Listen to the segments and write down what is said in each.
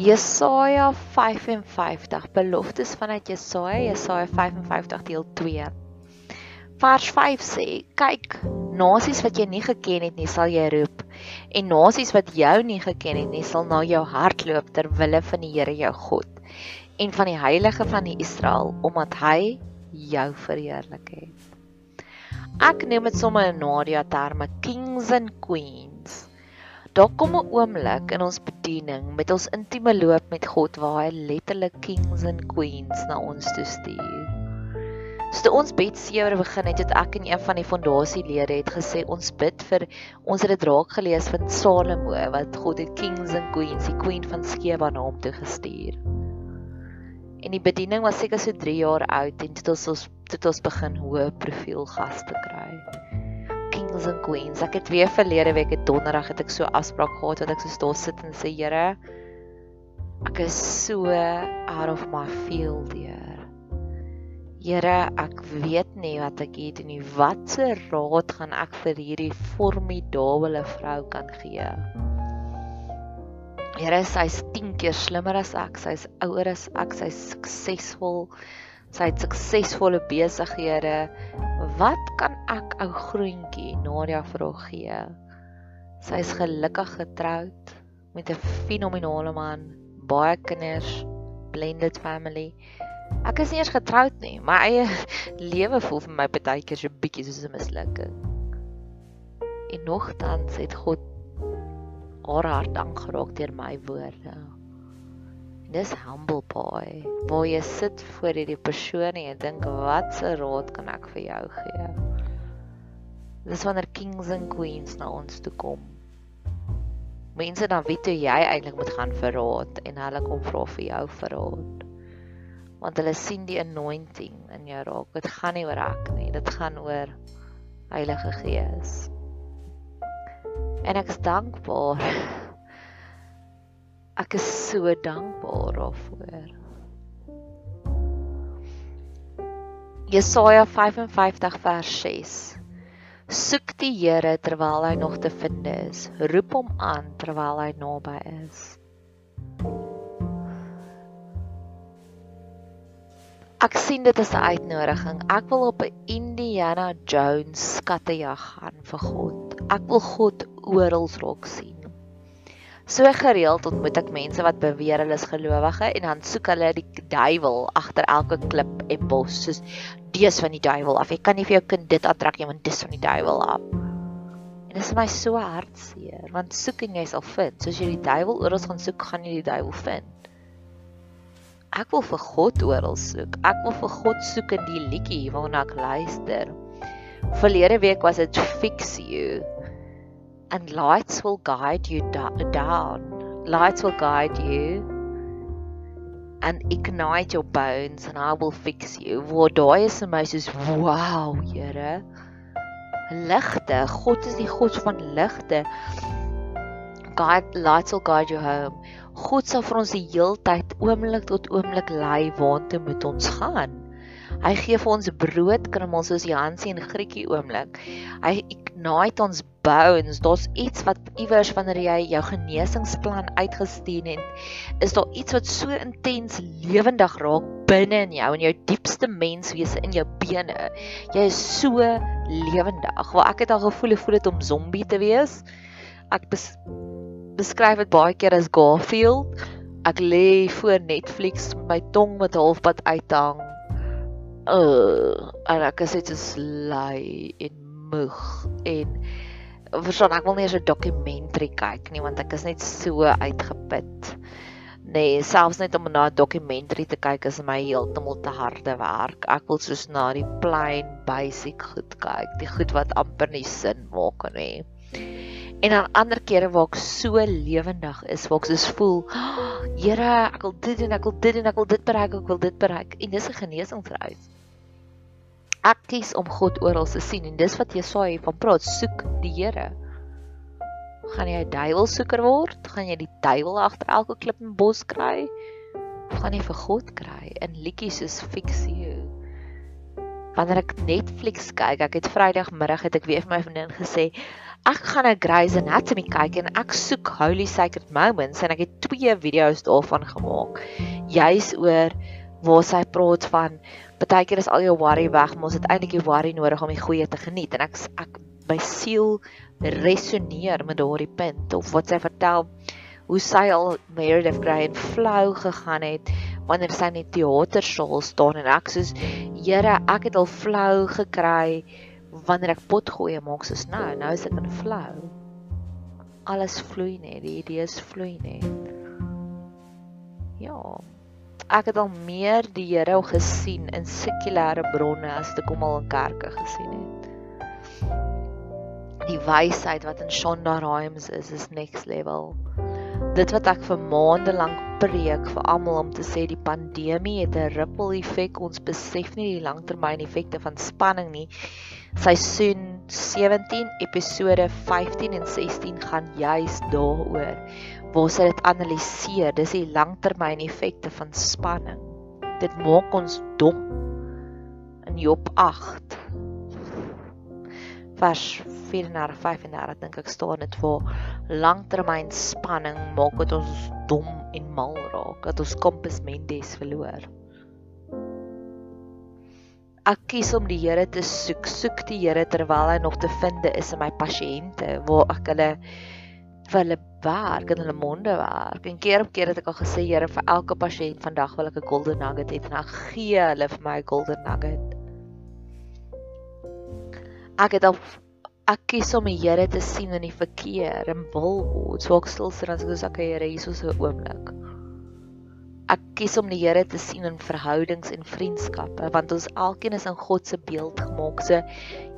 Jesaja 55 beloftes vanuit Jesaja Jesaja 55 deel 2 Vers 5 sê kyk nasies wat jy nie geken het nie sal jy roep en nasies wat jou nie geken het nie sal na jou hardloop ter wille van die Here jou God en van die heilige van die Israel omdat hy jou verheerlik het. Ek neem dit sommer in Nadia terme kings and queens Daar kom 'n oomblik in ons bediening met ons intieme loop met God waar hy letterlik kings and queens na ons toe stuur. So toe ons bid sewe begin het, het ek en een van die fondasielede het gesê ons bid vir ons het dit raak gelees van Salomo wat God het kings and queens, die queen van Skeba na hom toe gestuur. En die bediening was seker so 3 jaar oud en dit ons het ons begin hoë profiel gaste kry kings and queens. Ek het weer verlede week het donderdag het ek so afspraak gehad wat ek so daar sit en sê Here, ek is so out of my field hier. Here, ek weet nie wat ek hier doen nie. Watse raad gaan ek vir hierdie formidable vrou kan gee? Here, sy's 10 keer slimmer as ek, sy's ouer as ek, sy's suksesvol. Sy het suksesvolle besighede. Wat kan ek ou groentjie Nadia vir haar gee? Sy is gelukkig getroud met 'n fenominale man, baie kinders, blended family. Ek is nie eers getroud nie, my eie lewe voel vir my baie keer so bietjie soos 'n mislukking. En nogtans het God haar hart aangeraak deur my woorde. Dis humble pie. Waar jy sit voor hierdie persoon en jy dink wat se raad kan ek vir jou gee? Dis wanneer kings and queens na ons toe kom. Mense dan weet hoe jy eintlik moet gaan vir raad en hulle kom vra vir jou vir raad. Want hulle sien die anointing in jou raak. Dit gaan nie oor ek nie, dit gaan oor Heilige Gees. En ek is dankbaar Ek is so dankbaar daarvoor. Jesaja 55 vers 6. Soek die Here terwyl hy nog te vind is. Roep hom aan terwyl hy naby is. Ek sien dit as 'n uitnodiging. Ek wil op 'n Indiana Jones skattejag gaan vir God. Ek wil God oral raak sien. So gereeld ontmoet ek mense wat beweer hulle is gelowige en dan soek hulle die duiwel agter elke klip en bos soos dis van die duiwel af. Jy kan nie vir jou kind dit aantrek nie want dis van die duiwel af. En dit is my so hartseer want soek en jy sal vind. Soos jy die duiwel oral gaan soek, gaan jy die duiwel vind. Ek wil vir God oral soek. Ek wil vir God soek in die liedjie waarna ek luister. Verlede week was dit fix you and lights will guide you down. Lights will guide you and ignite your bones and I will fix you. Waar daai is soos wow, Here. Ligte, God is die God van ligte. God lights will guide you home. God sal vir ons die heeltyd oomblik tot oomblik lei waartoe moet ons gaan. Hy gee vir ons brood krummels soos Jansie en Grietjie oomblik. Hy ignite ons bones. Daar's iets wat iewers wanneer jy jou genesingsplan uitgestuur het, is daar iets wat so intens lewendig raak binne in jou en jou diepste menswese in jou bene. Jy is so lewendig. Waar ek het al gevoel hoe voel dit om zombie te wees. Ek bes, beskryf dit baie keer as Garfield. Ek lê voor Netflix met my tong met halfpad uithang uh en ek is net so lui en moeg en verstaan ek wil nie eens 'n dokumentary kyk nie want ek is net so uitgeput. Nee, selfs net om na 'n dokumentary te kyk is my heeltemal te harde werk. Ek wil soos na die plain basic goed kyk, die goed wat amper nie sin maak nie. En dan ander kere waar ek so lewendig is, waar ek soos voel, oh, Here, ek wil dit doen, ek wil dit doen, ek wil dit bereik, ek wil dit bereik. En dis 'n genesingsreis ek kies om God oral te sien en dis wat Jesaja van praat, soek die Here. Gaan jy 'n duiwelsoeker word? Gaan jy die duiwel agter elke klip en bos kry? Of gaan jy vir God kry in liedjies soos Fix You? Wanneer ek Netflix kyk, ek het Vrydagmiddag het ek weer vir my vriendin gesê, ek gaan 'n Grey's Anatomy kyk en ek soek Holy Sacred Moments en ek het twee video's daarvan gemaak. Juis oor waar sy praat van Partykeer is al jou worry weg, maar ons het eintlik die worry nodig om die goeie te geniet. En ek ek my siel resoneer met daardie punt of wat sy vertel hoe sy al Meredith Grey en flou gegaan het wanneer sy net teatersaal staan. En ek soos Here, ek het al flou gekry. Wanneer ek pot gooi maak soos nou, nou is ek in flou. Alles vloei net, die idees vloei net. Ja ek het al meer die Here gesien in sekulêre bronne as te kom al in kerke gesien het. Die wysheid wat in Shonda Rhimes is is next level. Dit wat ek vir maande lank preek vir almal om te sê die pandemie het 'n ripple effek. Ons besef nie die langtermyn effekte van spanning nie. Seisoen 17 episode 15 en 16 gaan juis daaroor waar sy dit analiseer, dis die langtermyn effekte van spanning. Dit maak ons dom. In Job 8 vers 34 35 dink ek staan dit vir langtermyn spanning maak dit ons dom en mal raak, dat ons kompas mendes verloor. Ek kies om die Here te soek, soek die Here terwyl hy nog te vind is in my pasiënte waar ek hulle vir hulle werk in hulle monde werk. En keer op keer het ek al gesê, Here, vir elke pasiënt vandag wil ek 'n golden nugget hê en dan gee hulle vir my 'n golden nugget. Ek het al ek kies om die Here te sien in die verkeer en wil word. So ek stil sit en sê, "Okay, Here, hier is 'n oomblik." Ek kies om die Here te sien in verhoudings en vriendskappe want ons alkeen is in God se beeld gemaak. So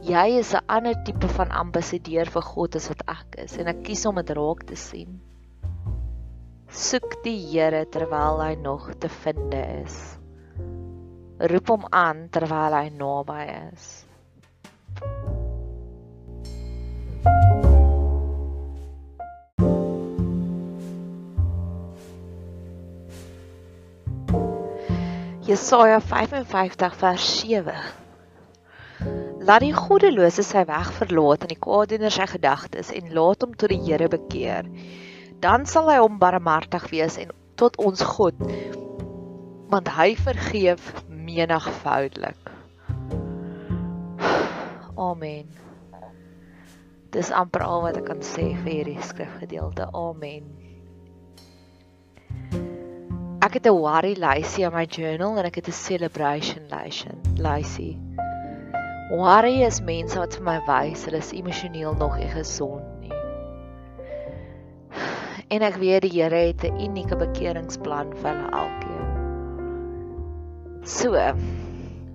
jy is 'n ander tipe van ambassadeur vir God as wat ek is en ek kies om dit raak te sien. Soek die Here terwyl hy nog te vind is. Roep hom aan terwyl hy naby is. Jesaja 55 vers 7 Laat die goddelose sy weg verlaat en die kwaadoener sy gedagtes en laat hom tot die Here bekeer. Dan sal hy hom barmhartig wees en tot ons God want hy vergeef menigvoudelik. Amen. Dis amper al wat ek kan sê vir hierdie skrifgedeelte. Amen. Ek het 'n worry lysie in my journal en ek het 'n celebration lysie. Lysie. Worry is mense wat vir my wys hulle is emosioneel nog nie gesond nie. En ek weet die Here het 'n unieke bekeringsplan vir hulle elkeen. So,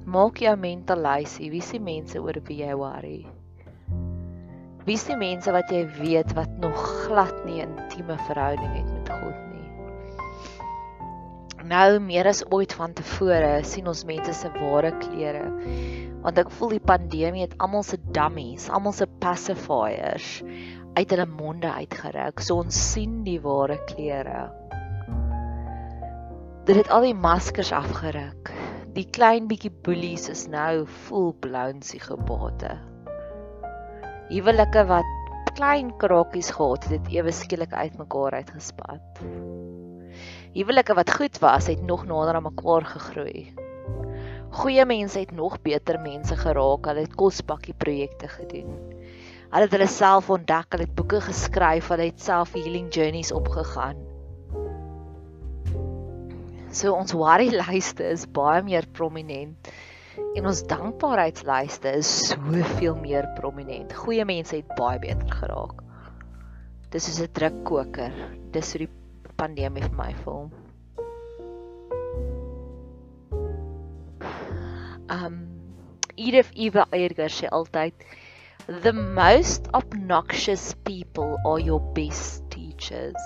maak jou mental lysie. Wie is die mense oor wie jy worry? Wie is die mense wat jy weet wat nog glad nie 'n intieme verhouding het met God nie? Nou meer as ooit van tevore sien ons mense se ware kleure. Want ek voel die pandemie het almal se dummies, almal se pacifiers uit hulle monde uitgeruk. So ons sien die ware kleure. Dit het al die maskers afgeruk. Die klein bietjie bullies is nou full blown psigopate. Huwelike wat klein krakies gehad het, het ewe skielik uitmekaar uitgespat. Huwelike wat goed was, het nog nader aan mekaar gegroei. Goeie mense het nog beter mense geraak. Hulle het kospakkie projekte gedoen. Hulle het hulle self ontdek, hulle het boeke geskryf, hulle het self healing journeys opgegaan. So ons worry lyste is baie meer prominent en ons dankbaarheidslyste is soveel meer prominent. Goeie mense het baie beter geraak. Dis soos 'n drukkoker. Dis hoe die pandemie vir my voel. Um Edith Eva Eger sê altyd the most obnoxious people are your best teachers.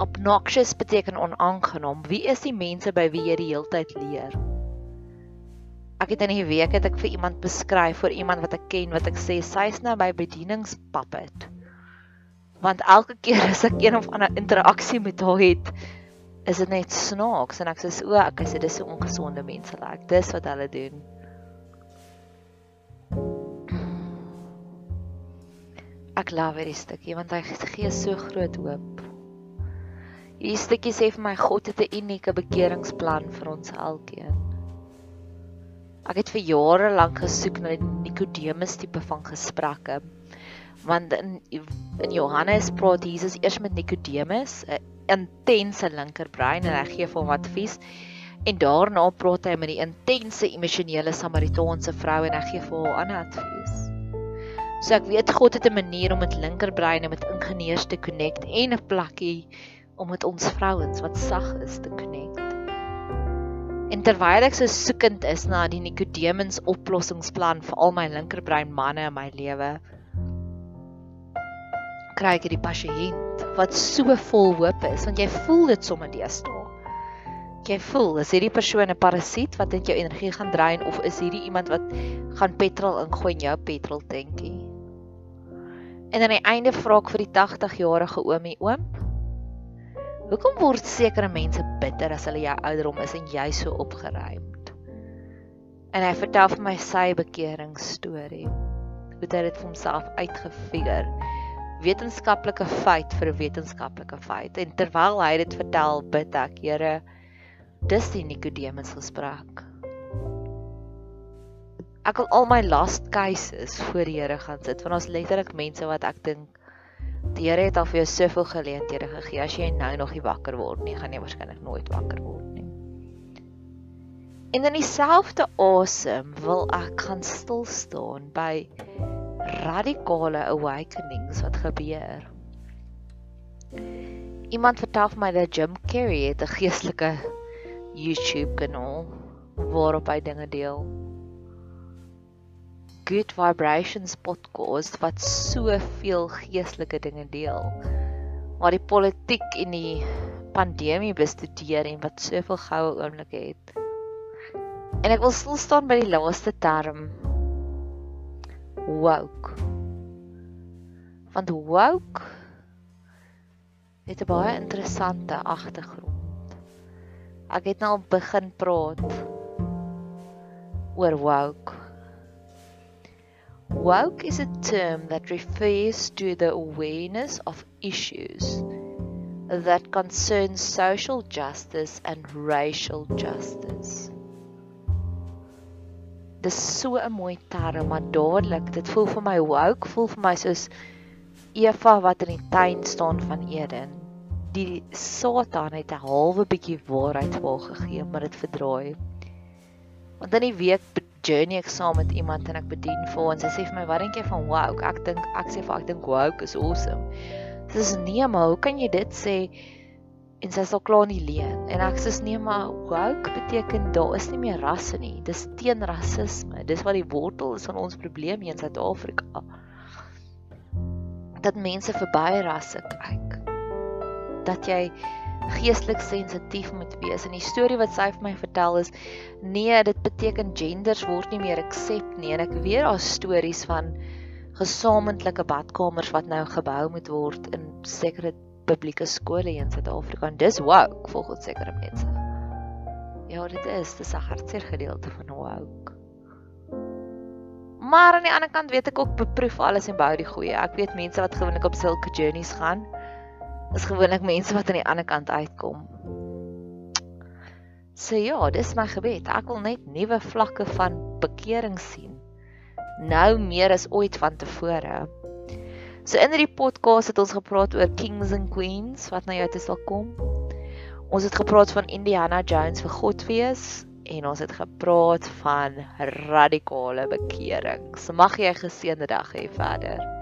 Obnoxious beteken onaangenaam. Wie is die mense by wie jy die hele tyd leer? Ek het in die week het ek vir iemand beskryf vir iemand wat ek ken wat ek sê sy is nou by bedieningspuppet want elke keer as ek een of ander interaksie met haar het, is dit net snaaks en ek sê o, ek sê dis so ongesonde mense lyk. Dis wat hulle doen. Ek love hierdie stukkie want hy gee so groot hoop. Hierdie stukkie sê vir my God het 'n unieke bekeringsplan vir ons elkeen. Ek het vir jare lank gesoek na die Nikodemus tipe van gesprekke want in in Johannes praat Jesus eers met Nikodemus, 'n intense linkerbrein en hy gee hom advies en daarna praat hy met die intense emosionele Samaritaanse vrou en hy gee vir haar ander advies. So ek weet God het 'n manier om met linkerbreine met ingenieurs te connect en 'n plekkie om met ons vrouens wat sag is te connect. En terwyl ek so soekend is na die Nikodemus oplossingsplan vir al my linkerbrein manne in my lewe, kry ek hierdie pasiënt wat so vol hoop is want jy voel dit sommer deesdae. Jy voel is hierdie persoon 'n parasiet wat net jou energie gaan drein of is hierdie iemand wat gaan petrol ingooi in jou petrol tankie? En aan die einde vra ek vir die 80-jarige oomie oom, hoekom word sekere mense bitter as hulle jou ouderdom is en jy so opgeruimd? En hy vertel vir my sy bekeringsstorie. Hoe dit vir homself uitgefigure wetenskaplike feit vir 'n wetenskaplike feit. En terwyl hy dit vertel, bid ek, Here, dis die Nikodemus gesprek. Ek wil al my last cases voor die Here gaan sit, want ons letterlik mense wat ek dink die Here het al vir jou soveel geleenthede gegee. As jy nou nog nie wakker word nie, gaan jy waarskynlik nooit wakker word nie. En in dieselfde asem wil ek gaan stil staan by radikale awakenings wat gebeur. Iemand vertel vir my dat Jim Carrey het 'n geestelike YouTube kanaal waarop hy dinge deel. Good Vibrations podcast wat soveel geestelike dinge deel. Waar die politiek en die pandemie bestudeer en wat soveel goue oomblikke het. En ek wil stil staan by die laaste term woke. Want woke het 'n baie interessante agtergrond. Ek het nou begin praat oor woke. Woke is a term that refers to the awareness of issues that concern social justice and racial justice dis so 'n mooi term, maar dadelik, dit voel vir my woke, voel vir my soos Eva wat in die tuin staan van Eden. Die Satan het 'n halwe bietjie waarheid vir haar gegee, maar dit verdraai. Want in die week journey ek saam met iemand en ek bedien vir ons. Sy sê vir my, "Wat dink jy van woke?" Ek dink ek sê vir ek dink woke is awesome. Dis nee, maar hoe kan jy dit sê? En sy sal klaar nie leen. En ek sê nee maar woke beteken daar is nie meer rasse nie. Dis teen rasisme. Dis wat die wortel is van ons probleem hier in Suid-Afrika. Dat mense verby rasse kyk. Dat jy geestelik sensitief moet wees. En die storie wat sy vir my vertel is nee, dit beteken genders word nie meer aksep nie. En ek weet daar stories van gesamentlike badkamers wat nou gebou moet word in sekere publieke skole in Suid-Afrika. Dis woke volgens sekere mense. Ja, dit is, dis 'n hartseer gedeelte van woke. Maar aan die ander kant weet ek ook beproef alles en bou die goeie. Ek weet mense wat gewoonlik op sulke journeys gaan is gewoonlik mense wat aan die ander kant uitkom. So ja, dis my gebed. Ek wil net nuwe vlakke van bekering sien. Nou meer as ooit van tevore. So in hierdie podcast het ons gepraat oor kings and queens wat na jou toe sal kom. Ons het gepraat van Indiana Jones vir God wees en ons het gepraat van radikale bekering. So mag jy 'n geseënde dag hê verder.